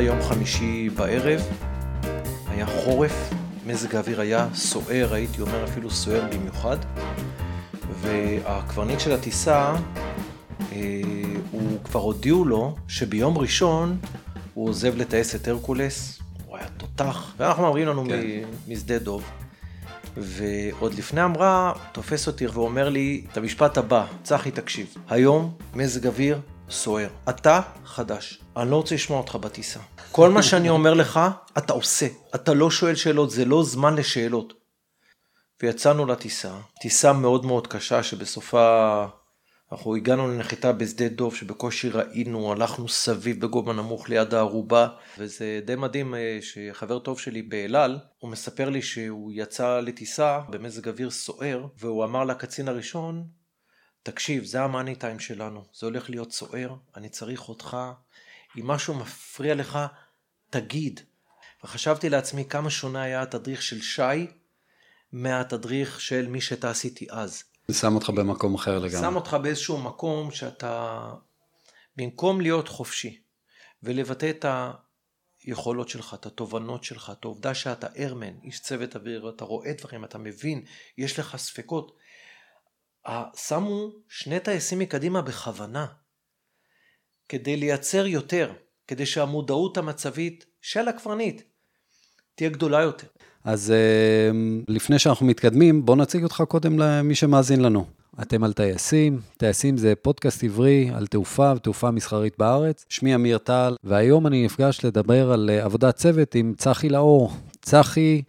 היה יום חמישי בערב, היה חורף, מזג האוויר היה סוער, הייתי אומר אפילו סוער במיוחד, והקברניט של הטיסה, אה, הוא כבר הודיעו לו שביום ראשון הוא עוזב לטייס את הרקולס, הוא היה תותח, ואנחנו אומרים לנו כן. משדה דוב. ועוד לפני המראה, תופס אותי ואומר לי את המשפט הבא, צחי תקשיב, היום מזג אוויר סוער, אתה חדש, אני לא רוצה לשמוע אותך בטיסה. כל מה שאני אומר לך, אתה עושה, אתה לא שואל שאלות, זה לא זמן לשאלות. ויצאנו לטיסה, טיסה מאוד מאוד קשה שבסופה אנחנו הגענו לנחיתה בשדה דוב שבקושי ראינו, הלכנו סביב בגובה נמוך ליד הערובה, וזה די מדהים אה, שחבר טוב שלי באלעל, הוא מספר לי שהוא יצא לטיסה במזג אוויר סוער, והוא אמר לקצין הראשון, תקשיב, זה המאני טיים שלנו, זה הולך להיות סוער, אני צריך אותך, אם משהו מפריע לך, תגיד. וחשבתי לעצמי כמה שונה היה התדריך של שי מהתדריך של מי שטס איתי אז. זה שם אותך במקום אחר לגמרי. שם אותך באיזשהו מקום שאתה, במקום להיות חופשי ולבטא את היכולות שלך, את התובנות שלך, את העובדה שאתה איירמן, איש צוות אוויר, אתה רואה דברים, אתה מבין, יש לך ספקות. שמו שני טייסים מקדימה בכוונה, כדי לייצר יותר, כדי שהמודעות המצבית של הקברניט תהיה גדולה יותר. אז אה, לפני שאנחנו מתקדמים, בוא נציג אותך קודם למי שמאזין לנו. אתם על טייסים, טייסים זה פודקאסט עברי על תעופה ותעופה מסחרית בארץ. שמי אמיר טל, והיום אני נפגש לדבר על אה, עבודת צוות עם צחי לאור. צחי,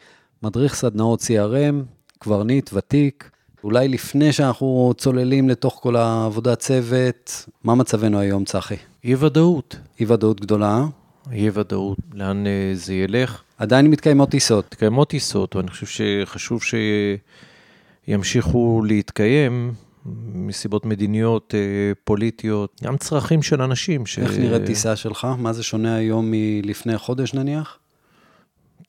מדריך סדנאות CRM, קברניט ותיק. אולי לפני שאנחנו צוללים לתוך כל העבודת צוות, מה מצבנו היום, צחי? אי ודאות. אי ודאות גדולה. אי ודאות, לאן אה, זה ילך. עדיין מתקיימות טיסות. מתקיימות טיסות, ואני חושב שחשוב שימשיכו להתקיים מסיבות מדיניות, אה, פוליטיות, גם צרכים של אנשים. ש... איך נראית טיסה שלך? מה זה שונה היום מלפני חודש נניח?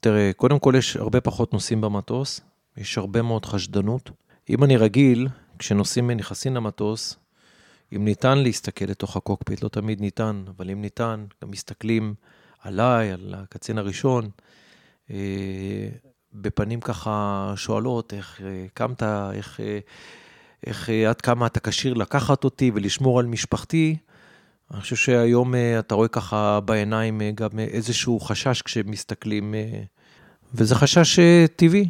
תראה, קודם כל יש הרבה פחות נוסעים במטוס, יש הרבה מאוד חשדנות. אם אני רגיל, כשנוסעים ונכנסים למטוס, אם ניתן להסתכל לתוך הקוקפיט, לא תמיד ניתן, אבל אם ניתן, גם מסתכלים עליי, על הקצין הראשון, אה, בפנים ככה שואלות איך אה, קמת, איך, אה, איך עד כמה אתה כשיר לקחת אותי ולשמור על משפחתי. אני חושב שהיום אתה רואה ככה בעיניים גם איזשהו חשש כשמסתכלים, וזה חשש טבעי,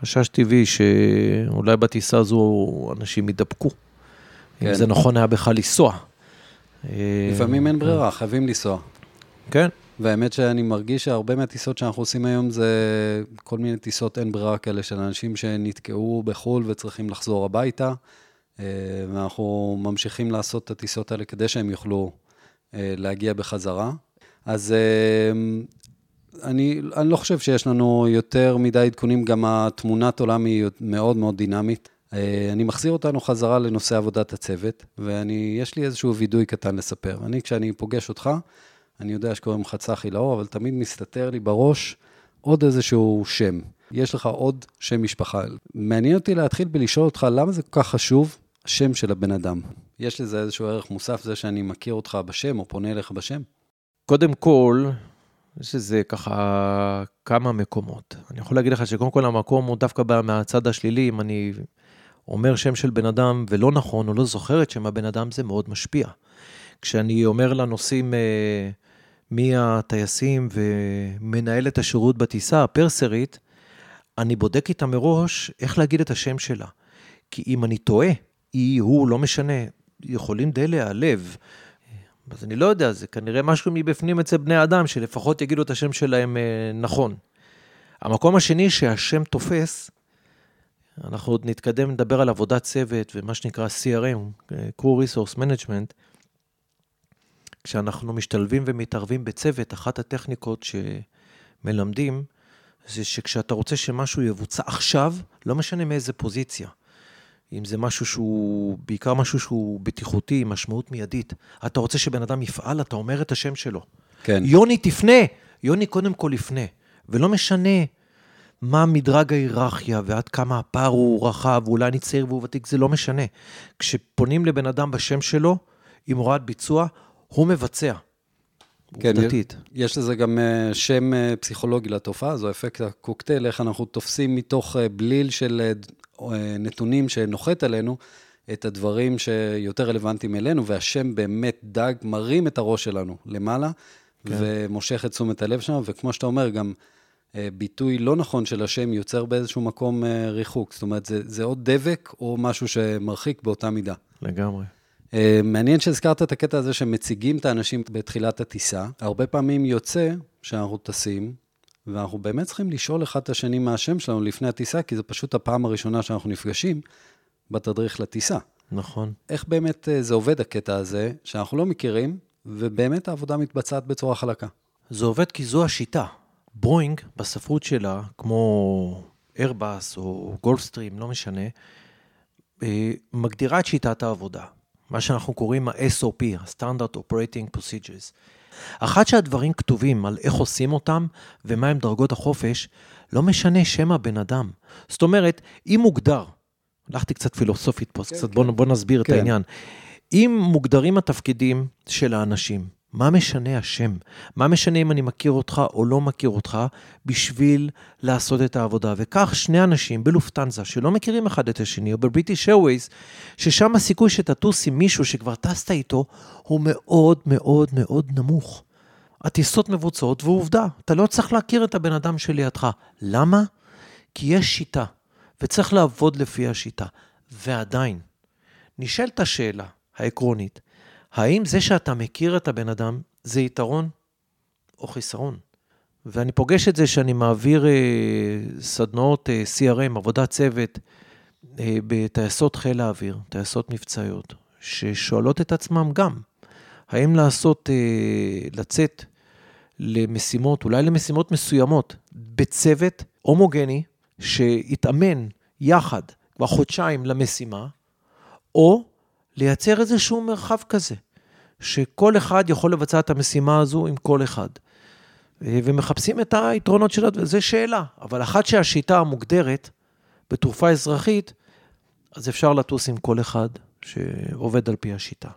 חשש טבעי שאולי בטיסה הזו אנשים יידבקו. כן. אם זה נכון היה בכלל לנסוע. לפעמים אין ברירה, חייבים לנסוע. כן. והאמת שאני מרגיש שהרבה מהטיסות שאנחנו עושים היום זה כל מיני טיסות אין ברירה כאלה של אנשים שנתקעו בחו"ל וצריכים לחזור הביתה, אה, ואנחנו ממשיכים לעשות את הטיסות האלה כדי שהם יוכלו אה, להגיע בחזרה. אז אה, אני, אני לא חושב שיש לנו יותר מדי עדכונים, גם התמונת עולם היא מאוד מאוד דינמית. אני מחזיר אותנו חזרה לנושא עבודת הצוות, ויש לי איזשהו וידוי קטן לספר. אני, כשאני פוגש אותך, אני יודע שקוראים לך צחי לאור, אבל תמיד מסתתר לי בראש עוד איזשהו שם. יש לך עוד שם משפחה. מעניין אותי להתחיל בלשאול אותך, למה זה כל כך חשוב, השם של הבן אדם? יש לזה איזשהו ערך מוסף, זה שאני מכיר אותך בשם, או פונה אליך בשם? קודם כל, יש לזה ככה כמה מקומות. אני יכול להגיד לך שקודם כל המקום הוא דווקא מהצד השלילי, אם אני אומר שם של בן אדם ולא נכון, או לא זוכר את שם הבן אדם, זה מאוד משפיע. כשאני אומר לנוסעים, אה, מי הטייסים ומנהלת השירות בטיסה, הפרסרית, אני בודק איתה מראש איך להגיד את השם שלה. כי אם אני טועה, היא, הוא, לא משנה, יכולים די להיעלב. אז אני לא יודע, זה כנראה משהו מבפנים אצל בני אדם, שלפחות יגידו את השם שלהם אה, נכון. המקום השני שהשם תופס, אנחנו עוד נתקדם, נדבר על עבודת צוות ומה שנקרא CRM, Crew Resource Management, כשאנחנו משתלבים ומתערבים בצוות, אחת הטכניקות שמלמדים, זה שכשאתה רוצה שמשהו יבוצע עכשיו, לא משנה מאיזה פוזיציה. אם זה משהו שהוא, בעיקר משהו שהוא בטיחותי, משמעות מיידית. אתה רוצה שבן אדם יפעל, אתה אומר את השם שלו. כן. יוני, תפנה. יוני, קודם כל יפנה. ולא משנה מה מדרג ההיררכיה ועד כמה הפער הוא רחב, ואולי אני צעיר והוא ותיק, זה לא משנה. כשפונים לבן אדם בשם שלו, עם הוראת ביצוע, הוא מבצע. כן, עובדתית. יש לזה גם אה, שם אה, פסיכולוגי לתופעה, זו אפקט הקוקטייל, איך אנחנו תופסים מתוך אה, בליל של נתונים שנוחת עלינו, את הדברים שיותר רלוונטיים אלינו, והשם באמת דג, מרים את הראש שלנו למעלה, כן. ומושך את תשומת הלב שלנו, וכמו שאתה אומר, גם ביטוי לא נכון של השם יוצר באיזשהו מקום ריחוק. זאת אומרת, זה, זה או דבק או משהו שמרחיק באותה מידה. לגמרי. אה, מעניין שהזכרת את הקטע הזה שמציגים את האנשים בתחילת הטיסה. הרבה פעמים יוצא שאנחנו טסים, ואנחנו באמת צריכים לשאול אחד את השני מה השם שלנו לפני הטיסה, כי זו פשוט הפעם הראשונה שאנחנו נפגשים בתדריך לטיסה. נכון. איך באמת אה, זה עובד הקטע הזה, שאנחנו לא מכירים, ובאמת העבודה מתבצעת בצורה חלקה? זה עובד כי זו השיטה. בואינג, בספרות שלה, כמו איירבאס או גולפסטרים, לא משנה, אה, מגדירה את שיטת העבודה. מה שאנחנו קוראים ה-SOP, ה-Standard Operating Procedures. אחת שהדברים כתובים על איך עושים אותם ומהם דרגות החופש, לא משנה שם הבן אדם. זאת אומרת, אם מוגדר, הלכתי קצת פילוסופית פה, כן, קצת כן. בוא, בוא נסביר כן. את העניין. אם מוגדרים התפקידים של האנשים, מה משנה השם? מה משנה אם אני מכיר אותך או לא מכיר אותך בשביל לעשות את העבודה? וכך שני אנשים בלופטנזה שלא מכירים אחד את השני, או בבריטיש איירווייז, ששם הסיכוי שתטוס עם מישהו שכבר טסת איתו, הוא מאוד מאוד מאוד נמוך. הטיסות מבוצעות, ועובדה, אתה לא צריך להכיר את הבן אדם שלידך. למה? כי יש שיטה, וצריך לעבוד לפי השיטה. ועדיין, נשאלת השאלה העקרונית, האם זה שאתה מכיר את הבן אדם זה יתרון או חיסרון? ואני פוגש את זה שאני מעביר אה, סדנאות אה, CRM, עבודת צוות, אה, בטייסות חיל האוויר, טייסות מבצעיות, ששואלות את עצמם גם, האם לעשות, אה, לצאת למשימות, אולי למשימות מסוימות, בצוות הומוגני, שיתאמן יחד כבר חודשיים למשימה, או לייצר איזשהו מרחב כזה, שכל אחד יכול לבצע את המשימה הזו עם כל אחד. אה, ומחפשים את היתרונות שלה, וזו שאלה. אבל אחת שהשיטה המוגדרת בתעופה אזרחית, אז אפשר לטוס עם כל אחד שעובד על פי השיטה.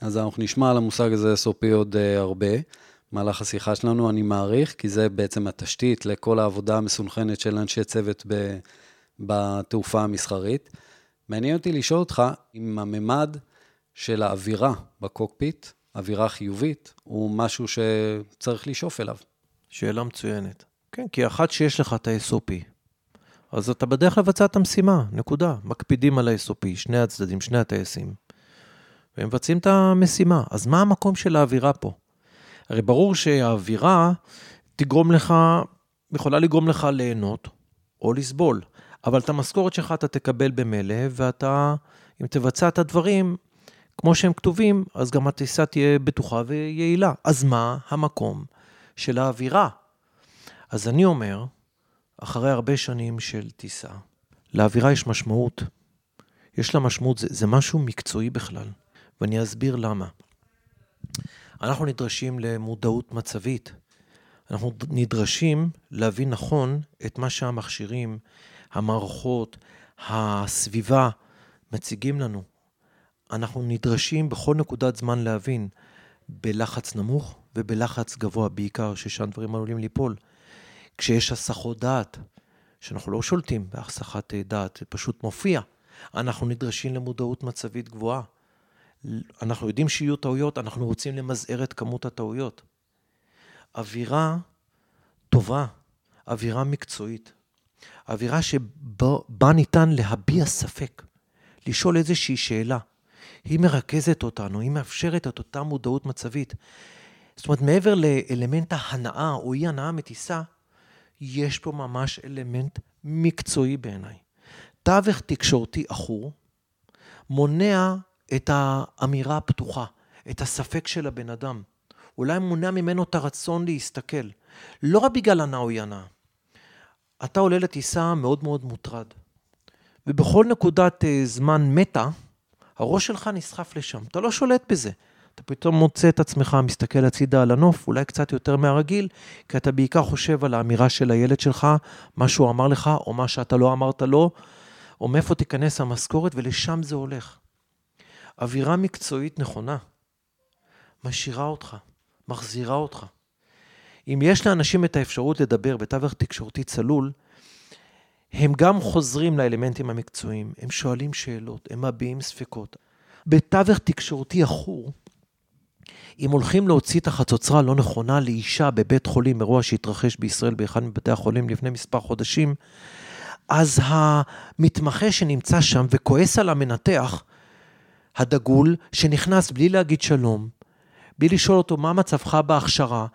אז אנחנו נשמע על המושג הזה SOP עוד uh, הרבה. במהלך השיחה שלנו, אני מעריך, כי זה בעצם התשתית לכל העבודה המסונכנת של אנשי צוות ב, בתעופה המסחרית. מעניין אותי לשאול אותך אם הממד של האווירה בקוקפיט, אווירה חיובית, הוא משהו שצריך לשאוף אליו. שאלה מצוינת. כן, כי אחת שיש לך את ה-SOP, אז אתה בדרך לבצע את המשימה, נקודה. מקפידים על ה-SOP, שני הצדדים, שני הטייסים, והם מבצעים את המשימה. אז מה המקום של האווירה פה? הרי ברור שהאווירה תגרום לך, יכולה לגרום לך ליהנות או לסבול. אבל את המשכורת שלך אתה תקבל במילא, ואתה, אם תבצע את הדברים כמו שהם כתובים, אז גם הטיסה תהיה בטוחה ויעילה. אז מה המקום של האווירה? אז אני אומר, אחרי הרבה שנים של טיסה, לאווירה יש משמעות. יש לה משמעות, זה, זה משהו מקצועי בכלל, ואני אסביר למה. אנחנו נדרשים למודעות מצבית. אנחנו נדרשים להבין נכון את מה שהמכשירים, המערכות, הסביבה, מציגים לנו. אנחנו נדרשים בכל נקודת זמן להבין בלחץ נמוך ובלחץ גבוה בעיקר, ששם דברים עלולים ליפול. כשיש הסחות דעת, שאנחנו לא שולטים בהסחת דעת, זה פשוט מופיע. אנחנו נדרשים למודעות מצבית גבוהה. אנחנו יודעים שיהיו טעויות, אנחנו רוצים למזער את כמות הטעויות. אווירה טובה, אווירה מקצועית, אווירה שבה ניתן להביע ספק, לשאול איזושהי שאלה. היא מרכזת אותנו, היא מאפשרת את אותה מודעות מצבית. זאת אומרת, מעבר לאלמנט ההנאה או אי הנאה מטיסה, יש פה ממש אלמנט מקצועי בעיניי. תווך תקשורתי עכור מונע את האמירה הפתוחה, את הספק של הבן אדם. אולי מונע ממנו את הרצון להסתכל. לא רק בגלל הנאה או אי הנאה. אתה עולה לטיסה מאוד מאוד מוטרד. ובכל נקודת uh, זמן מתה, הראש שלך נסחף לשם. אתה לא שולט בזה. אתה פתאום מוצא את עצמך מסתכל הצידה על הנוף, אולי קצת יותר מהרגיל, כי אתה בעיקר חושב על האמירה של הילד שלך, מה שהוא אמר לך, או מה שאתה לא אמרת לו, או מאיפה תיכנס המשכורת, ולשם זה הולך. אווירה מקצועית נכונה משאירה אותך מחזירה אותך. אם יש לאנשים את האפשרות לדבר בתווך תקשורתי צלול, הם גם חוזרים לאלמנטים המקצועיים, הם שואלים שאלות, הם מביעים ספקות. בתווך תקשורתי עכור, אם הולכים להוציא את החצוצרה הלא נכונה לאישה בבית חולים, אירוע שהתרחש בישראל באחד מבתי החולים לפני מספר חודשים, אז המתמחה שנמצא שם וכועס על המנתח, הדגול, שנכנס בלי להגיד שלום, בלי לשאול אותו מה מצבך בהכשרה,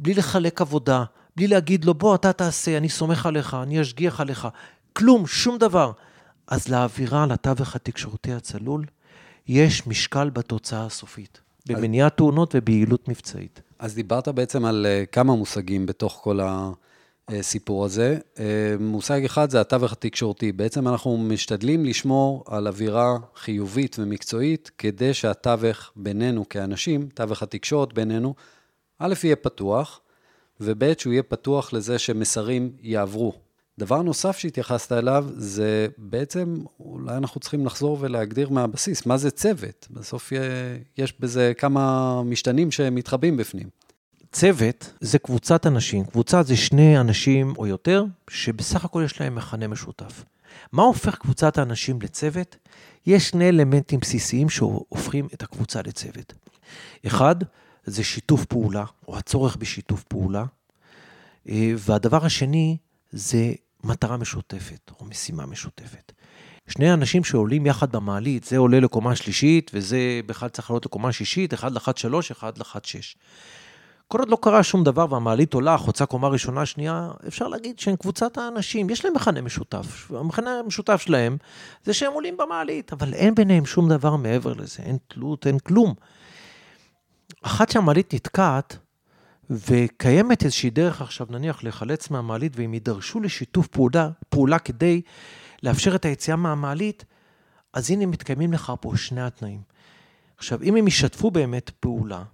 בלי לחלק עבודה, בלי להגיד לו, בוא, אתה תעשה, אני סומך עליך, אני אשגיח עליך. כלום, שום דבר. אז לאווירה, לתווך התקשורתי הצלול, יש משקל בתוצאה הסופית, במניעת תאונות וביעילות מבצעית. אז דיברת בעצם על אה, כמה מושגים בתוך כל הסיפור הזה. אה, מושג אחד זה התווך התקשורתי. בעצם אנחנו משתדלים לשמור על אווירה חיובית ומקצועית, כדי שהתווך בינינו כאנשים, תווך התקשורת בינינו, א', יהיה פתוח, וב', שהוא יהיה פתוח לזה שמסרים יעברו. דבר נוסף שהתייחסת אליו, זה בעצם, אולי אנחנו צריכים לחזור ולהגדיר מהבסיס, מה זה צוות? בסוף יש בזה כמה משתנים שמתחבאים בפנים. צוות זה קבוצת אנשים, קבוצה זה שני אנשים או יותר, שבסך הכל יש להם מכנה משותף. מה הופך קבוצת האנשים לצוות? יש שני אלמנטים בסיסיים שהופכים את הקבוצה לצוות. אחד, זה שיתוף פעולה, או הצורך בשיתוף פעולה. אה, והדבר השני זה מטרה משותפת, או משימה משותפת. שני אנשים שעולים יחד במעלית, זה עולה לקומה שלישית, וזה בכלל צריך לעלות לקומה שישית, אחד לחת שלוש, אחד לחת שש. כל עוד לא קרה שום דבר והמעלית עולה, חוצה קומה ראשונה, שנייה, אפשר להגיד שהם קבוצת האנשים, יש להם מכנה משותף. המכנה המשותף שלהם זה שהם עולים במעלית, אבל אין ביניהם שום דבר מעבר לזה, אין תלות, אין כלום. אחת שהמעלית נתקעת, וקיימת איזושהי דרך עכשיו, נניח, להיחלץ מהמעלית, ואם יידרשו לשיתוף פעולה, פעולה כדי לאפשר את היציאה מהמעלית, אז הנה מתקיימים לך פה שני התנאים. עכשיו, אם הם ישתפו באמת פעולה,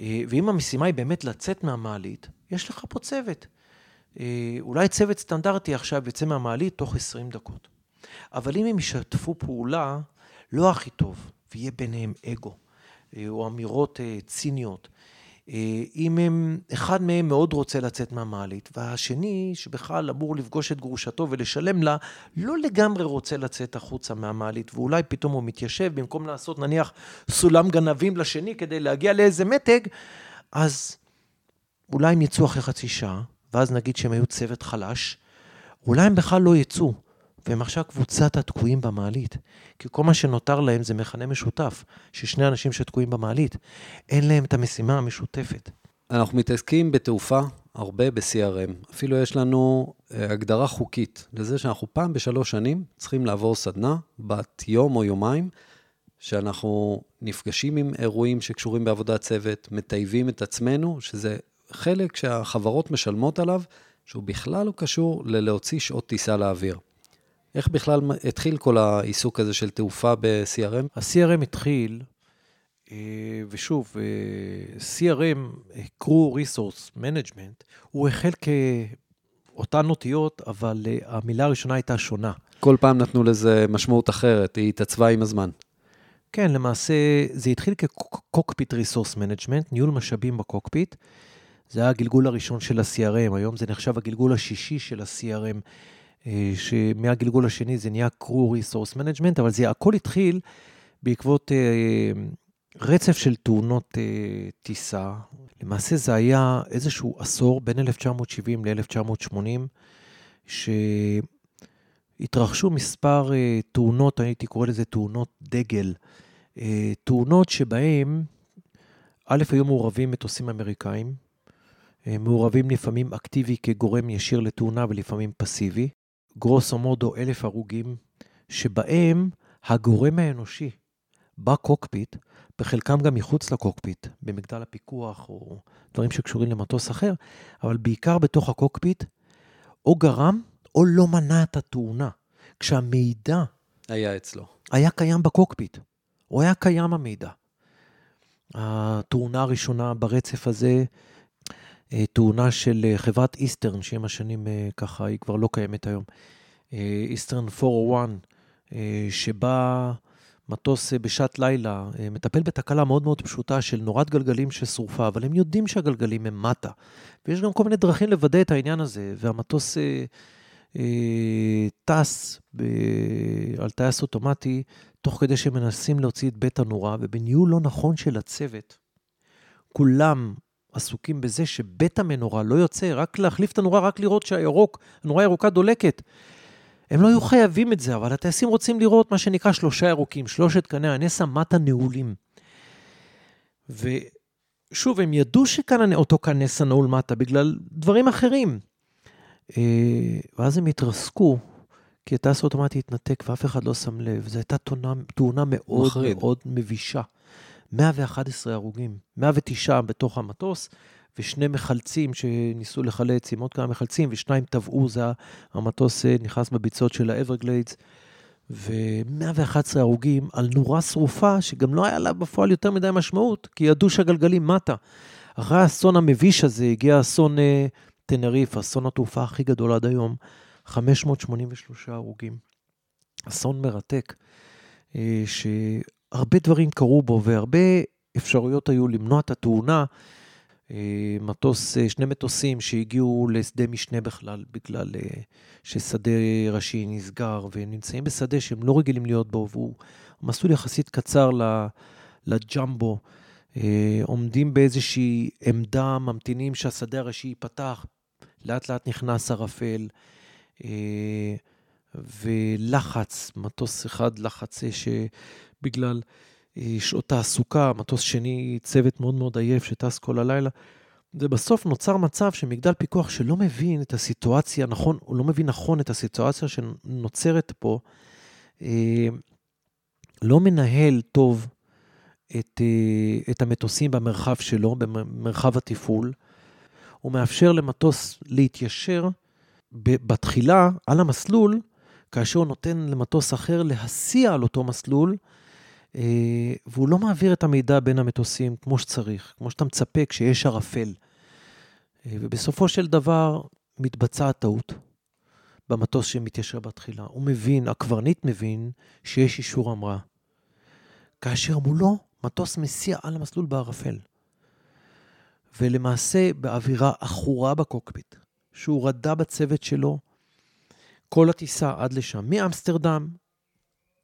אה, ואם המשימה היא באמת לצאת מהמעלית, יש לך פה צוות. אה, אולי צוות סטנדרטי עכשיו יצא מהמעלית תוך 20 דקות. אבל אם הם ישתפו פעולה, לא הכי טוב, ויהיה ביניהם אגו, או אמירות ציניות, אה, אם הם, אחד מהם מאוד רוצה לצאת מהמעלית, והשני, שבכלל אמור לפגוש את גרושתו ולשלם לה, לא לגמרי רוצה לצאת החוצה מהמעלית, ואולי פתאום הוא מתיישב, במקום לעשות נניח סולם גנבים לשני כדי להגיע לאיזה מתג, אז אולי הם יצאו אחרי חצי שעה, ואז נגיד שהם היו צוות חלש, אולי הם בכלל לא יצאו. והם עכשיו קבוצת התקועים במעלית. כי כל מה שנותר להם זה מכנה משותף, ששני אנשים שתקועים במעלית, אין להם את המשימה המשותפת. אנחנו מתעסקים בתעופה הרבה ב-CRM. אפילו יש לנו אה, הגדרה חוקית לזה שאנחנו פעם בשלוש שנים צריכים לעבור סדנה, בת יום או יומיים, שאנחנו נפגשים עם אירועים שקשורים בעבודת צוות, מטייבים את עצמנו, שזה חלק שהחברות משלמות עליו, שהוא בכלל לא קשור ללהוציא שעות טיסה לאוויר. איך בכלל התחיל כל העיסוק הזה של תעופה ב-CRM? ה-CRM התחיל, אה, ושוב, CRM, Crew Resource Management, הוא החל כאותן אותיות, אבל אה, המילה הראשונה הייתה שונה. כל פעם נתנו לזה משמעות אחרת, היא התעצבה עם הזמן. כן, למעשה זה התחיל כ-Cockpit Resource Management, ניהול משאבים בקוקפיט. זה היה הגלגול הראשון של ה-CRM, היום זה נחשב הגלגול השישי של ה-CRM. אה, שמהגלגול השני זה נהיה Crew Resource Management, אבל זה הכל התחיל בעקבות אה, רצף של תאונות אה, טיסה. למעשה זה היה איזשהו עשור בין 1970 ל-1980, שהתרחשו מספר תאונות, הייתי קורא לזה תאונות דגל. תאונות שבהן, א', היו מעורבים מטוסים אמריקאים, מעורבים לפעמים אקטיבי כגורם ישיר לתאונה ולפעמים פסיבי. גרוסו מודו אלף הרוגים, שבהם הגורם האנושי בקוקפיט, בחלקם גם מחוץ לקוקפיט, במגדל הפיקוח או דברים שקשורים למטוס אחר, אבל בעיקר בתוך הקוקפיט, או גרם או לא מנע את התאונה. כשהמידע... היה אצלו. היה קיים בקוקפיט. הוא היה קיים המידע. התאונה הראשונה ברצף הזה תאונה של אה, חברת איסטרן, שעם השנים אה, ככה, היא כבר לא קיימת היום. איסטרן 401, שבה מטוס אה, בשעת לילה אה, מטפל בתקלה מאוד מאוד פשוטה של נורת גלגלים ששרופה, אבל הם יודעים שהגלגלים הם מטה. ויש גם כל מיני דרכים לוודא את העניין הזה, והמטוס אה, אה, טס ב, על טייס אוטומטי, תוך כדי שמנסים להוציא את בית הנורה, ובניהול לא נכון של הצוות, כולם עסוקים בזה שבית המנורה לא יוצא, רק להחליף את הנורה, רק לראות שהירוק, הנורה הירוקה דולקת. הם לא היו חייבים את זה, אבל הטייסים רוצים לראות מה שנקרא שלושה ירוקים, שלושת קני הנס המטה נעולים. ושוב, הם ידעו שכאן אותו קן נס הנעול מטה בגלל דברים אחרים. אה, ואז הם התרסקו, כי הטייס האוטומטי התנתק ואף אחד לא שם לב. זו הייתה תאונה, תאונה מאוד מחריד. מאוד מבישה. 111 הרוגים, 109 בתוך המטוס, ושני מחלצים שניסו לחלץ עם עוד כמה מחלצים, ושניים טבעו, זה המטוס אה, נכנס בביצות של האברגליידס, ו-111 הרוגים על נורה שרופה, שגם לא היה לה בפועל יותר מדי משמעות, כי ידעו שהגלגלים מטה. אחרי האסון המביש הזה הגיע אסון אה, טנריף, אסון התעופה הכי גדול עד היום, 583 הרוגים. אסון מרתק, אה, שהרבה דברים קרו בו והרבה אפשרויות היו למנוע את התאונה. אה, מטוס, אה, שני מטוסים שהגיעו לשדה משנה בכלל, בגלל ששדה ראשי נסגר, ונמצאים בשדה שהם לא רגילים להיות בו, והוא מסלול יחסית קצר לג'מבו. עומדים באיזושהי עמדה, ממתינים שהשדה הראשי ייפתח, לאט לאט נכנס ערפל, אה, ולחץ, מטוס אחד לחץ שבגלל אה, שעות תעסוקה, מטוס שני, צוות מאוד מאוד עייף שטס כל הלילה. ובסוף נוצר מצב שמגדל פיקוח שלא מבין את הסיטואציה, נכון, הוא לא מבין נכון את הסיטואציה שנוצרת פה, אה, לא מנהל טוב את, את המטוסים במרחב שלו, במרחב התפעול, הוא מאפשר למטוס להתיישר בתחילה על המסלול, כאשר הוא נותן למטוס אחר להסיע על אותו מסלול, אה, והוא לא מעביר את המידע בין המטוסים כמו שצריך, כמו שאתה מצפה כשיש ערפל. אה, ובסופו של דבר מתבצעת טעות במטוס שמתיישר בתחילה. הוא מבין, הקברניט מבין, שיש אישור המראה. כאשר מולו מטוס מסיע על המסלול בערפל. ולמעשה באווירה עכורה בקוקפיט, שהוא רדה בצוות שלו כל הטיסה עד לשם, מאמסטרדם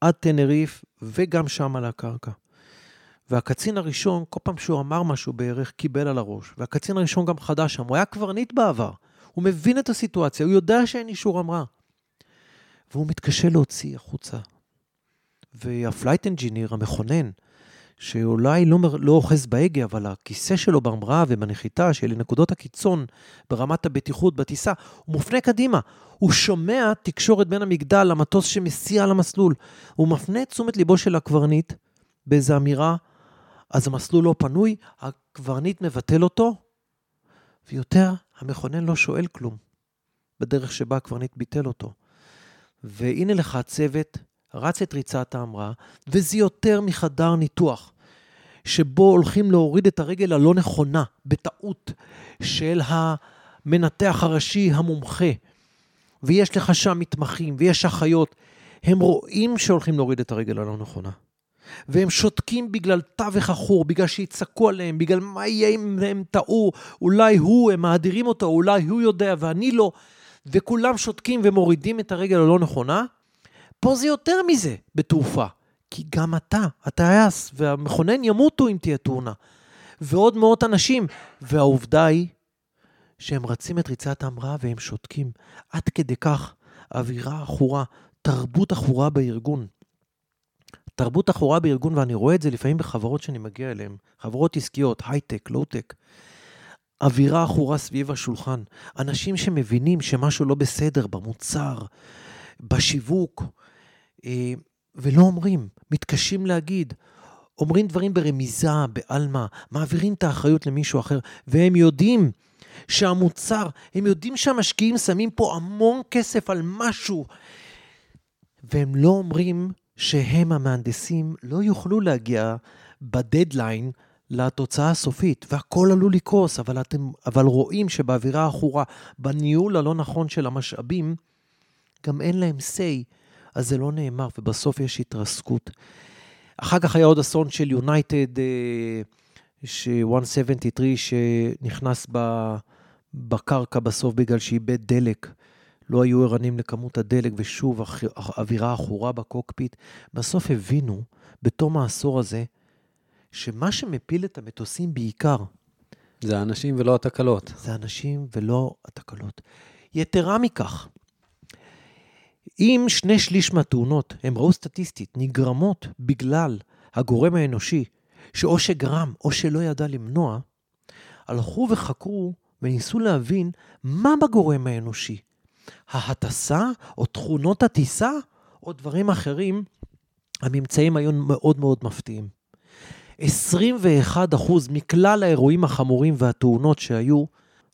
עד טנריף וגם שם על הקרקע. והקצין הראשון, כל פעם שהוא אמר משהו בערך, קיבל על הראש. והקצין הראשון גם חדש שם, הוא היה קברניט בעבר. הוא מבין את הסיטואציה, הוא יודע שאין אישור המראה. והוא מתקשה להוציא החוצה. וה flight engineer, המכונן, שאולי לא, לא אוחז בהגה, אבל הכיסא שלו בהמראה ובנחיתה, שאלה נקודות הקיצון ברמת הבטיחות בטיסה, הוא מופנה קדימה. הוא שומע תקשורת בין המגדל למטוס שמסיע על המסלול. הוא מפנה את תשומת ליבו של הקברניט באיזו אמירה, אז המסלול לא פנוי, הקברניט מבטל אותו, ויותר, המכונן לא שואל כלום בדרך שבה הקברניט ביטל אותו. והנה לך הצוות רץ את ריצת ההמראה, וזה יותר מחדר ניתוח, שבו הולכים להוריד את הרגל הלא נכונה, בטעות, של המנתח הראשי המומחה, ויש לך שם מתמחים, ויש אחיות, הם רואים שהולכים להוריד את הרגל הלא נכונה. והם שותקים בגלל תווך עכור, בגלל שיצעקו עליהם, בגלל מה יהיה אם הם טעו, אולי הוא, הם מאדירים אותו, אולי הוא יודע ואני לא, וכולם שותקים ומורידים את הרגל הלא נכונה, פה זה יותר מזה בתעופה. כי גם אתה, הטייס והמכונן ימותו אם תהיה תאונה. ועוד מאות אנשים. והעובדה היא שהם רצים את ריצת ההמראה והם שותקים. עד כדי כך אווירה עכורה, תרבות עכורה בארגון. תרבות עכורה בארגון, ואני רואה את זה לפעמים בחברות שאני מגיע אליהן, חברות עסקיות, הייטק, לואו-טק. אווירה עכורה סביב השולחן. אנשים שמבינים שמשהו לא בסדר במוצר, בשיווק, ולא אומרים, מתקשים להגיד. אומרים דברים ברמיזה, בעלמא, מעבירים את האחריות למישהו אחר, והם יודעים שהמוצר, הם יודעים שהמשקיעים שמים פה המון כסף על משהו, והם לא אומרים שהם המהנדסים לא יוכלו להגיע בדדליין לתוצאה הסופית, והכל עלול לקרוס, אבל אתם אבל רואים שבאווירה העכורה, בניהול הלא נכון של המשאבים, גם אין להם say אז זה לא נאמר, ובסוף יש התרסקות. אחר כך היה עוד אסון של יונייטד, ש-173, שנכנס בקרקע בסוף בגלל שאיבד דלק. לא היו ערנים לכמות הדלק, ושוב אווירה עכורה בקוקפיט. בסוף הבינו, בתום העשור הזה, שמה שמפיל את המטוסים בעיקר... זה האנשים ולא התקלות. זה האנשים ולא התקלות. יתרה מכך, אם שני שליש מהתאונות, הם ראו סטטיסטית, נגרמות בגלל הגורם האנושי, שאו שגרם או שלא ידע למנוע, הלכו וחקרו וניסו להבין מה בגורם האנושי. ההטסה או תכונות הטיסה או דברים אחרים, הממצאים היו מאוד מאוד מפתיעים. 21% מכלל האירועים החמורים והתאונות שהיו,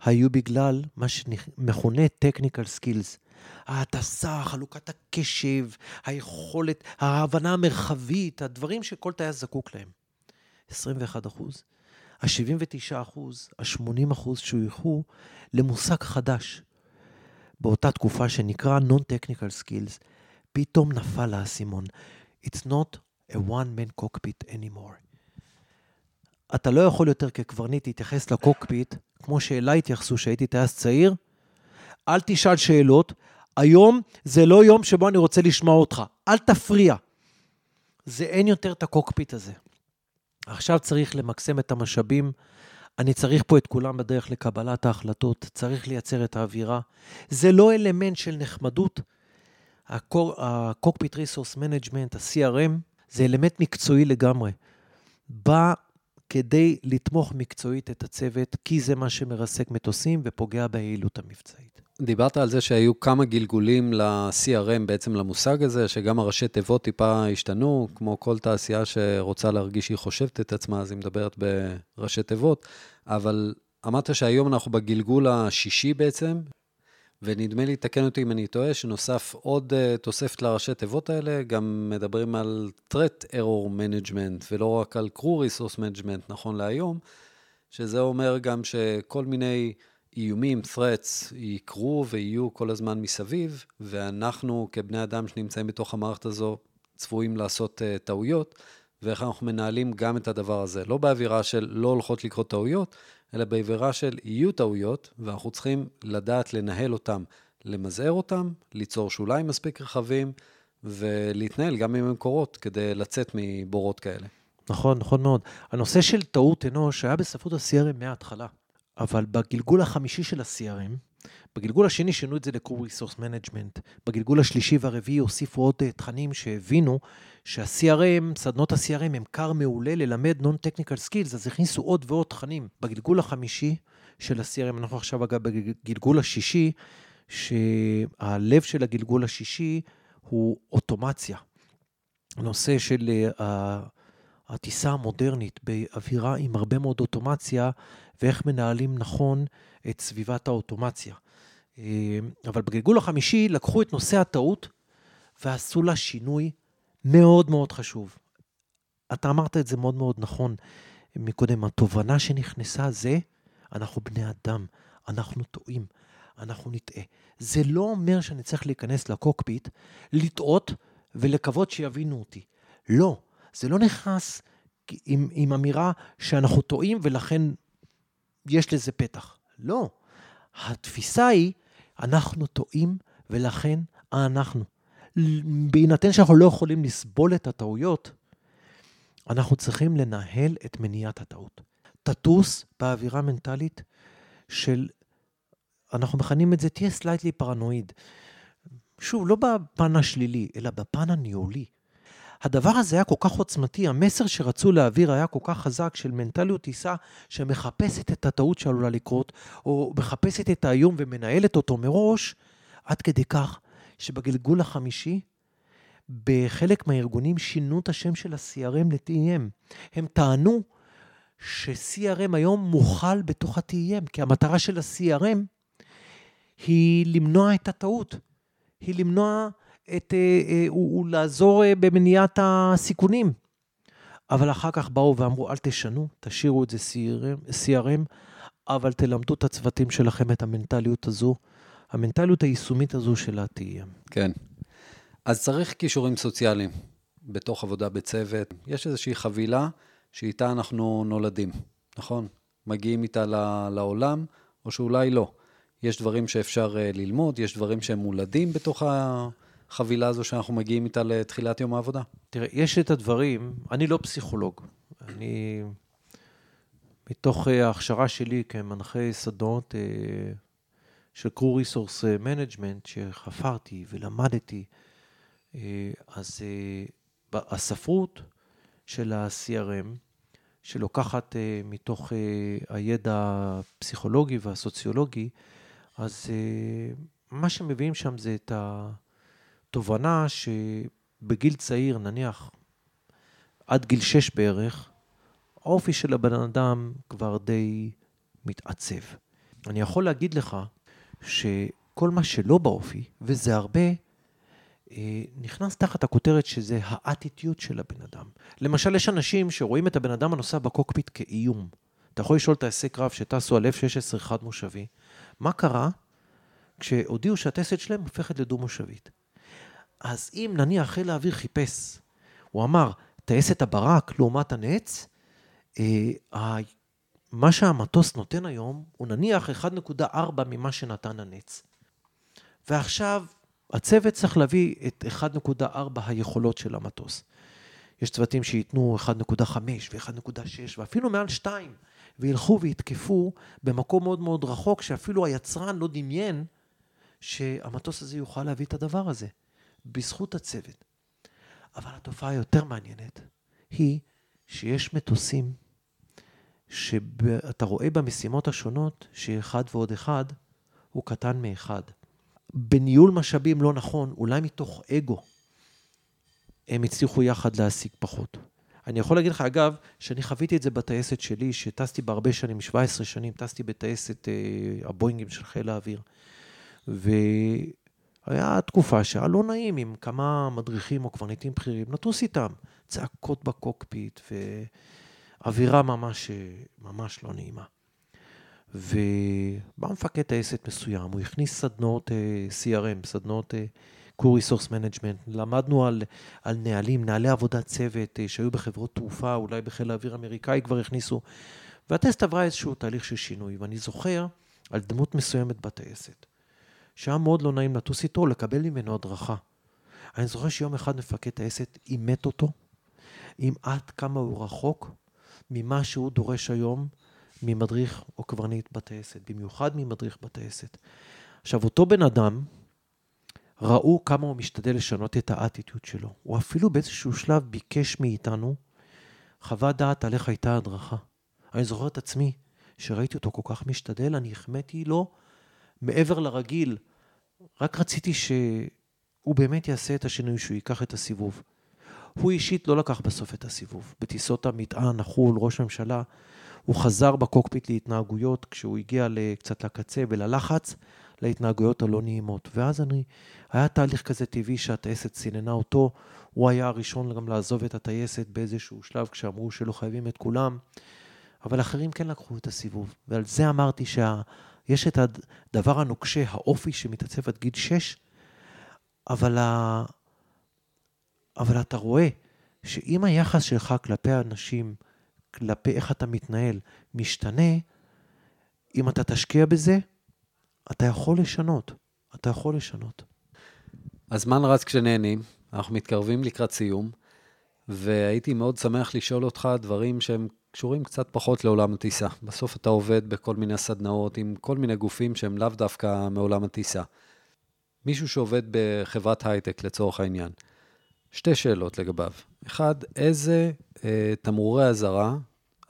היו בגלל מה שמכונה technical skills. ההטסה, חלוקת הקשב, היכולת, ההבנה המרחבית, הדברים שכל טייס זקוק להם. 21 אחוז. ה-79 אחוז, ה-80 אחוז שויכו למושג חדש. באותה תקופה שנקרא Non-Technical Skills, פתאום נפל האסימון. It's not a one-man cockpit anymore. אתה לא יכול יותר כקברניט להתייחס לקוקפיט כמו שאליי התייחסו כשהייתי טייס צעיר. אל תשאל שאלות, היום זה לא יום שבו אני רוצה לשמוע אותך, אל תפריע. זה אין יותר את הקוקפיט הזה. עכשיו צריך למקסם את המשאבים. אני צריך פה את כולם בדרך לקבלת ההחלטות, צריך לייצר את האווירה. זה לא אלמנט של נחמדות. ה-Cockpit Resource Management, ה-CRM, זה אלמנט מקצועי לגמרי. בא כדי לתמוך מקצועית את הצוות, כי זה מה שמרסק מטוסים ופוגע ביעילות המבצעית. דיברת על זה שהיו כמה גלגולים ל-CRM, בעצם למושג הזה, שגם הראשי תיבות טיפה השתנו, כמו כל תעשייה שרוצה להרגיש שהיא חושבת את עצמה, אז היא מדברת בראשי תיבות, אבל אמרת שהיום אנחנו בגלגול השישי בעצם, ונדמה לי, תקן אותי אם אני טועה, שנוסף עוד uh, תוספת לראשי תיבות האלה, גם מדברים על threat error management, ולא רק על crew resource management, נכון להיום, שזה אומר גם שכל מיני איומים, threats, יקרו ויהיו כל הזמן מסביב, ואנחנו כבני אדם שנמצאים בתוך המערכת הזו, צפויים לעשות uh, טעויות, ואיך אנחנו מנהלים גם את הדבר הזה. לא באווירה של לא הולכות לקרות טעויות, אלא בעבירה של יהיו טעויות, ואנחנו צריכים לדעת לנהל אותם, למזער אותם, ליצור שוליים מספיק רחבים, ולהתנהל גם עם המקורות כדי לצאת מבורות כאלה. נכון, נכון מאוד. הנושא של טעות אנוש היה בספרות ה-CRM מההתחלה, אבל בגלגול החמישי של ה-CRM, בגלגול השני שינו את זה ל-Crew Resource Management. בגלגול השלישי והרביעי הוסיפו עוד אה, תכנים שהבינו שה-CRM, סדנות ה-CRM הם כר מעולה ללמד Non-Technical Skills, אז הכניסו עוד ועוד תכנים. בגלגול החמישי של ה-CRM, אנחנו עכשיו אגב בגלגול השישי, שהלב של הגלגול השישי הוא אוטומציה. הנושא של uh, הטיסה המודרנית באווירה עם הרבה מאוד אוטומציה, ואיך מנהלים נכון את סביבת האוטומציה. אה, אבל בגלגול החמישי לקחו את נושא הטעות ועשו לה שינוי מאוד מאוד חשוב. אתה אמרת את זה מאוד מאוד נכון מקודם, התובנה שנכנסה זה, אנחנו בני אדם, אנחנו טועים, אנחנו נטעה. זה לא אומר שאני צריך להיכנס לקוקפיט, לטעות ולקוות שיבינו אותי. לא, זה לא נכנס עם, עם אמירה שאנחנו טועים ולכן יש לזה פתח. לא. התפיסה היא, אנחנו טועים ולכן אנחנו. בהינתן שאנחנו לא יכולים לסבול את הטעויות, אנחנו צריכים לנהל את מניעת הטעות. תטוס באווירה מנטלית של, אנחנו מכנים את זה, תהיה slightly paranoid. שוב, לא בפן השלילי, אלא בפן הניהולי. הדבר הזה היה כל כך עוצמתי, המסר שרצו להעביר היה כל כך חזק של מנטליות טיסה שמחפשת את הטעות שעלולה לקרות, או מחפשת את האיום ומנהלת אותו מראש, עד כדי כך שבגלגול החמישי, בחלק מהארגונים שינו את השם של ה-CRM ל-TEM. הם טענו ש-CRM היום מוכל בתוך ה-TEM, כי המטרה של ה-CRM היא למנוע את הטעות, היא למנוע את, אה, אה, הוא, לעזור אה, במניעת הסיכונים. אבל אחר כך באו ואמרו, אל תשנו, תשאירו את זה CRM, CRM, אבל תלמדו את הצוותים שלכם את המנטליות הזו, המנטליות היישומית הזו של ה-TM. כן. אז צריך כישורים סוציאליים. בתוך עבודה בצוות. יש איזושהי חבילה שאיתה אנחנו נולדים, נכון? מגיעים איתה לעולם, או שאולי לא. יש דברים שאפשר ללמוד, יש דברים שהם מולדים בתוך החבילה הזו שאנחנו מגיעים איתה לתחילת יום העבודה. תראה, יש את הדברים, אני לא פסיכולוג. אני, מתוך אה, ההכשרה שלי כמנחה סדנות אה, של crew resource management, שחפרתי ולמדתי, אז הספרות של ה-CRM, שלוקחת מתוך הידע הפסיכולוגי והסוציולוגי, אז מה שמביאים שם זה את התובנה שבגיל צעיר, נניח עד גיל שש בערך, האופי של הבן אדם כבר די מתעצב. אני יכול להגיד לך שכל מה שלא באופי, וזה הרבה, אה, נכנס תחת הכותרת שזה האטיטיוד של הבן אדם. למשל, יש אנשים שרואים את הבן אדם הנוסע בקוקפיט כאיום. אתה יכול לשאול העסק קרב שטסו על F-16 חד מושבי, מה קרה כשהודיעו שהטסת שלהם הופכת לדו-מושבית? אז אם נניח חיל האוויר חיפש, הוא אמר, טייסת הברק לעומת הנץ, אה, מה שהמטוס נותן היום הוא נניח 1.4 ממה שנתן הנץ. ועכשיו הצוות צריך להביא את 1.4 היכולות של המטוס. יש צוותים שייתנו 1.5 ו-1.6 ואפילו מעל 2, וילכו ויתקפו במקום מאוד מאוד רחוק, שאפילו היצרן לא דמיין שהמטוס הזה יוכל להביא את הדבר הזה, בזכות הצוות. אבל התופעה היותר מעניינת היא שיש מטוסים שאתה רואה במשימות השונות שאחד ועוד אחד הוא קטן מאחד. בניהול משאבים לא נכון, אולי מתוך אגו, הם הצליחו יחד להשיג פחות. אני יכול להגיד לך, אגב, שאני חוויתי את זה בטייסת שלי, שטסתי בהרבה שנים, 17 שנים, טסתי בטייסת אה, הבואינגים של חיל האוויר. והיה תקופה שהיה לא נעים עם כמה מדריכים או קברניטים בכירים, נטוס איתם, צעקות בקוקפיט ואווירה ממש, ממש לא נעימה. ובא מפקד טייסת מסוים, הוא הכניס סדנות uh, CRM, סדנות uh, core resource management, למדנו על, על נהלים, נהלי עבודת צוות uh, שהיו בחברות תעופה, אולי בחיל האוויר האמריקאי כבר הכניסו, והטסט עברה איזשהו תהליך של שינוי, ואני זוכר על דמות מסוימת בטייסת, שהיה מאוד לא נעים לטוס איתו, לקבל ממנו הדרכה. אני זוכר שיום אחד מפקד טייסת אימת אותו, עם עד כמה הוא רחוק ממה שהוא דורש היום ממדריך או קברניט בטייסת, במיוחד ממדריך בטייסת. עכשיו, אותו בן אדם, ראו כמה הוא משתדל לשנות את האטיטוד שלו. הוא אפילו באיזשהו שלב ביקש מאיתנו חוות דעת על איך הייתה הדרכה. אני זוכר את עצמי, שראיתי אותו כל כך משתדל, אני החמאתי לו מעבר לרגיל. רק רציתי שהוא באמת יעשה את השינוי, שהוא ייקח את הסיבוב. הוא אישית לא לקח בסוף את הסיבוב. בטיסות המטען, החו"ל, ראש הממשלה, הוא חזר בקוקפיט להתנהגויות כשהוא הגיע קצת לקצה וללחץ, להתנהגויות הלא נעימות. ואז אני, היה תהליך כזה טבעי שהטייסת סיננה אותו, הוא היה הראשון גם לעזוב את הטייסת באיזשהו שלב כשאמרו שלא חייבים את כולם, אבל אחרים כן לקחו את הסיבוב. ועל זה אמרתי שיש את הדבר הנוקשה, האופי שמתעצב עד גיל 6, אבל, ה... אבל אתה רואה שאם היחס שלך כלפי האנשים, כלפי איך אתה מתנהל, משתנה, אם אתה תשקיע בזה, אתה יכול לשנות. אתה יכול לשנות. הזמן רץ כשנהנים, אנחנו מתקרבים לקראת סיום, והייתי מאוד שמח לשאול אותך דברים שהם קשורים קצת פחות לעולם הטיסה. בסוף אתה עובד בכל מיני סדנאות עם כל מיני גופים שהם לאו דווקא מעולם הטיסה. מישהו שעובד בחברת הייטק לצורך העניין. שתי שאלות לגביו. אחד, איזה אה, תמרורי אזהרה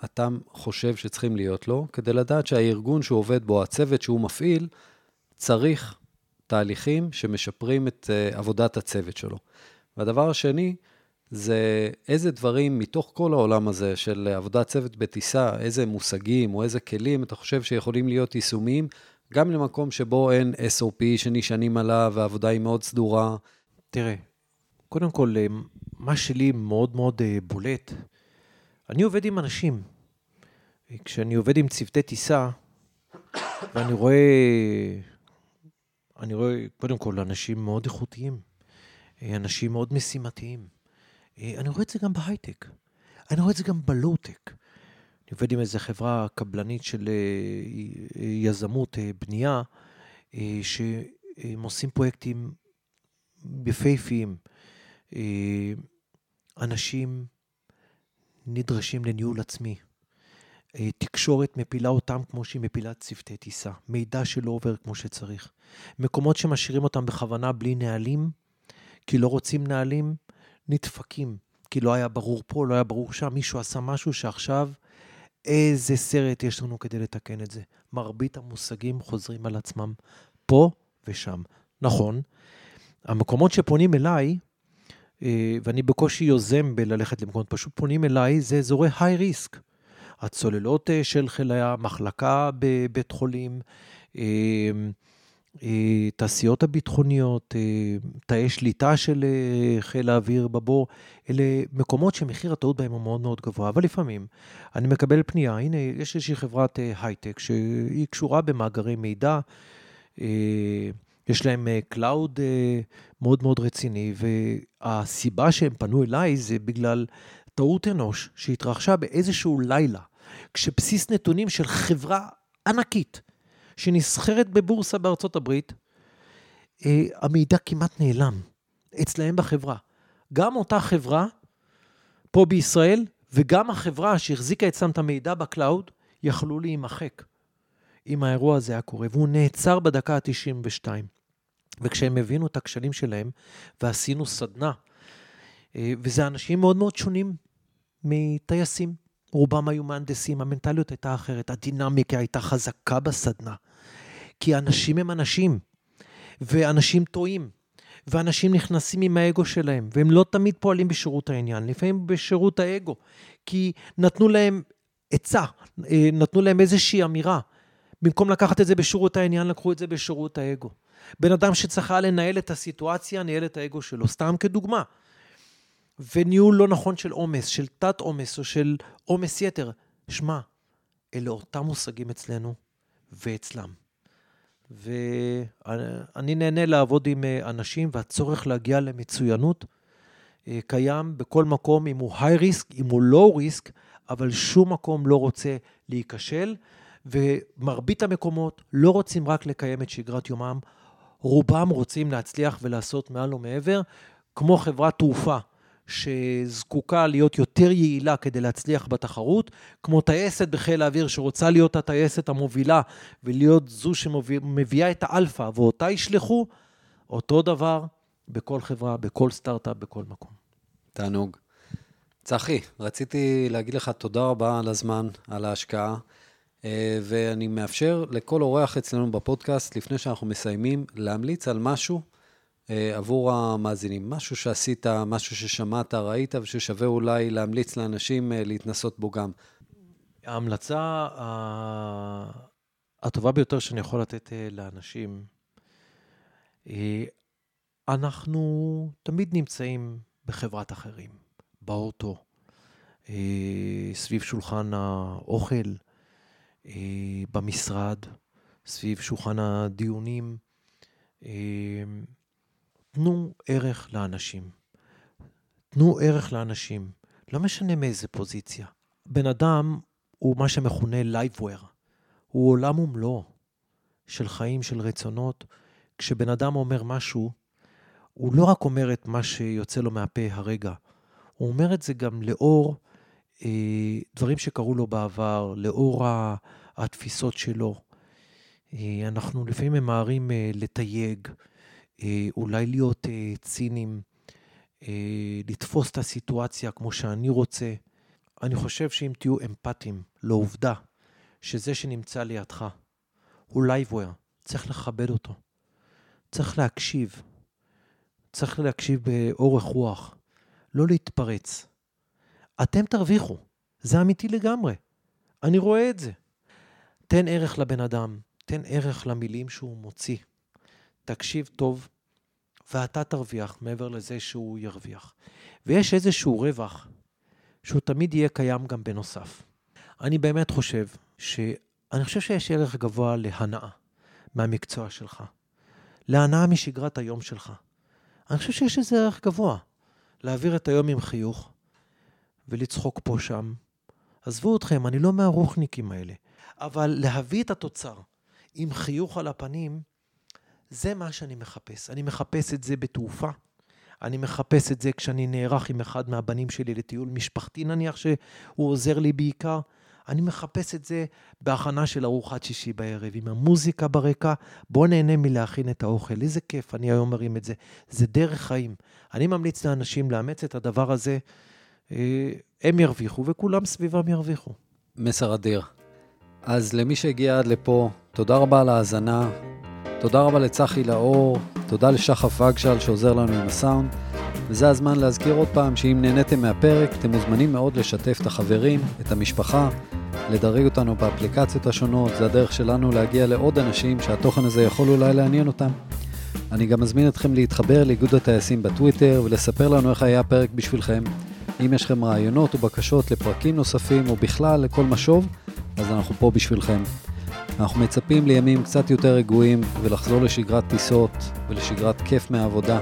אתה חושב שצריכים להיות לו, כדי לדעת שהארגון שהוא עובד בו, הצוות שהוא מפעיל, צריך תהליכים שמשפרים את אה, עבודת הצוות שלו. והדבר השני, זה איזה דברים מתוך כל העולם הזה של עבודת צוות בטיסה, איזה מושגים או איזה כלים אתה חושב שיכולים להיות יישומיים, גם למקום שבו אין SOP שנשענים עליו והעבודה היא מאוד סדורה. תראה, קודם כל, אה, מה שלי מאוד מאוד אה, בולט, אני עובד עם אנשים. כשאני עובד עם צוותי טיסה, ואני רואה, אני רואה קודם כל אנשים מאוד איכותיים, אנשים מאוד משימתיים, אה, אני רואה את זה גם בהייטק. אני רואה את זה גם בלואו-טק. אני עובד עם איזו חברה קבלנית של אה, יזמות, בנייה, שהם עושים פרויקטים יפהפיים. אנשים נדרשים לניהול עצמי. אה, תקשורת מפילה אותם כמו שהיא מפילה צוותי טיסה. מידע שלא עובר כמו שצריך. מקומות שמשאירים אותם בכוונה בלי נהלים, כי לא רוצים נהלים, נדפקים. כי לא היה ברור פה, לא היה ברור שם, מישהו עשה משהו שעכשיו, איזה סרט יש לנו כדי לתקן את זה. מרבית המושגים חוזרים על עצמם פה ושם. נכון, המקומות שפונים אליי, אה, ואני בקושי יוזם בללכת למקומות, פשוט פונים אליי, זה אזורי היי ריסק. הצוללות אה, של חיל הים, מחלקה בבית חולים, אה, תעשיות הביטחוניות, תאי שליטה של חיל האוויר בבור, אלה מקומות שמחיר הטעות בהם הוא מאוד מאוד גבוה, אבל לפעמים אני מקבל פנייה, הנה, יש איזושהי חברת הייטק שהיא קשורה במאגרי מידע, יש להם cloud מאוד מאוד רציני, והסיבה שהם פנו אליי זה בגלל טעות אנוש שהתרחשה באיזשהו לילה, כשבסיס נתונים של חברה ענקית שנסחרת בבורסה בארצות הברית, אה, המידע כמעט נעלם אצלהם בחברה. גם אותה חברה פה בישראל וגם החברה שהחזיקה אצלם את המידע ב cloud, יכלו להימחק אם האירוע הזה היה קורה, והוא נעצר בדקה ה-92. וכשהם הבינו את הכשלים שלהם, ועשינו סדנה, אה, וזה אנשים מאוד מאוד שונים מטייסים. רובם היו מהנדסים, המנטליות הייתה אחרת, הדינמיקה הייתה חזקה בסדנה. כי אנשים הם אנשים, ואנשים טועים, ואנשים נכנסים עם האגו שלהם, והם לא תמיד פועלים בשירות העניין, לפעמים בשירות האגו, כי נתנו להם עצה, אה, נתנו להם איזושהי אמירה. במקום לקחת את זה בשירות העניין, לקחו את זה בשירות האגו. בן אדם שצריכה לנהל את הסיטואציה, ניהל את האגו שלו. סתם כדוגמה. וניהול לא נכון של עומס, של תת עומס או של עומס יתר. שמע, אלה אותם מושגים אצלנו ואצלם. ואני נהנה לעבוד עם אה, אנשים, והצורך להגיע למצוינות אה, קיים בכל מקום, אם הוא היי ריסק, אם הוא לואו ריסק, אבל שום מקום לא רוצה להיכשל, ומרבית המקומות לא רוצים רק לקיים את שגרת יומם, רובם רוצים להצליח ולעשות מעל ומעבר, כמו חברת תעופה. שזקוקה להיות יותר יעילה כדי להצליח בתחרות, כמו טייסת בחיל האוויר שרוצה להיות הטייסת המובילה ולהיות זו שמביאה את האלפא ואותה ישלחו, אותו דבר בכל חברה, בכל סטארט-אפ, בכל מקום. תענוג. צחי, רציתי להגיד לך תודה רבה על הזמן, על ההשקעה. אה, ואני מאפשר לכל אורח אצלנו בפודקאסט, לפני שאנחנו מסיימים, להמליץ על משהו עבור המאזינים. משהו שעשית, משהו ששמעת, ראית, וששווה אולי להמליץ לאנשים אה, להתנסות בו גם. ההמלצה הטובה ביותר שאני יכול לתת לאנשים, אנחנו תמיד נמצאים בחברת אחרים, באוטו, סביב שולחן האוכל, אה, במשרד, סביב שולחן הדיונים. תנו ערך לאנשים. תנו ערך לאנשים. לא משנה מאיזה פוזיציה. בן אדם הוא מה שמכונה לייבוור. הוא עולם ומלואו של חיים, של רצונות. כשבן אדם אומר משהו, הוא לא רק אומר את מה שיוצא לו מהפה הרגע, הוא אומר את זה גם לאור אה, דברים שקרו לו בעבר, לאור התפיסות שלו. אה, אנחנו לפעמים ממהרים אה, לתייג, אולי להיות ציניים, לתפוס את הסיטואציה כמו שאני רוצה. אני חושב שאם תהיו אמפתיים לעובדה שזה שנמצא לידך הוא לא אוויר, צריך לכבד אותו. צריך להקשיב. צריך להקשיב באורך רוח, לא להתפרץ. אתם תרוויחו, זה אמיתי לגמרי. אני רואה את זה. תן ערך לבן אדם, תן ערך למילים שהוא מוציא. תקשיב טוב, ואתה תרוויח מעבר לזה שהוא ירוויח. ויש איזשהו רווח שהוא תמיד יהיה קיים גם בנוסף. אני באמת חושב ש... אני חושב שיש ערך גבוה להנאה מהמקצוע שלך, להנאה משגרת היום שלך. אני חושב שיש איזה ערך גבוה. להעביר את היום עם חיוך ולצחוק פה שם. עזבו אתכם, אני לא מהרוחניקים האלה. אבל להביא את התוצר עם חיוך על הפנים, זה מה שאני מחפש. אני מחפש את זה בתעופה. אני מחפש את זה כשאני נערך עם אחד מהבנים שלי לטיול משפחתי נניח, שהוא עוזר לי בעיקר. אני מחפש את זה בהכנה של ארוחת שישי בערב, עם המוזיקה ברקע. בוא נהנה מלהכין את האוכל. איזה כיף, אני היום מרים את זה. זה דרך חיים. אני ממליץ לאנשים לאמץ את הדבר הזה. אה, הם ירוויחו וכולם סביבם ירוויחו. מסר אדיר. אז למי שהגיע עד לפה, תודה רבה על ההאזנה. תודה רבה לצחי לאור, תודה לשחף וגשל שעוזר לנו עם הסאונד. וזה הזמן להזכיר עוד פעם שאם נהניתם מהפרק, אתם מוזמנים מאוד לשתף את החברים, את המשפחה, לדרג אותנו באפליקציות השונות, זה הדרך שלנו להגיע לעוד אנשים שהתוכן הזה יכול אולי לעניין אותם. אני גם מזמין אתכם להתחבר לאיגוד הטייסים בטוויטר ולספר לנו איך היה הפרק בשבילכם. אם יש לכם רעיונות או בקשות לפרקים נוספים או בכלל לכל משוב, אז אנחנו פה בשבילכם. אנחנו מצפים לימים קצת יותר רגועים ולחזור לשגרת טיסות ולשגרת כיף מהעבודה.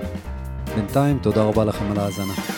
בינתיים, תודה רבה לכם על ההאזנה.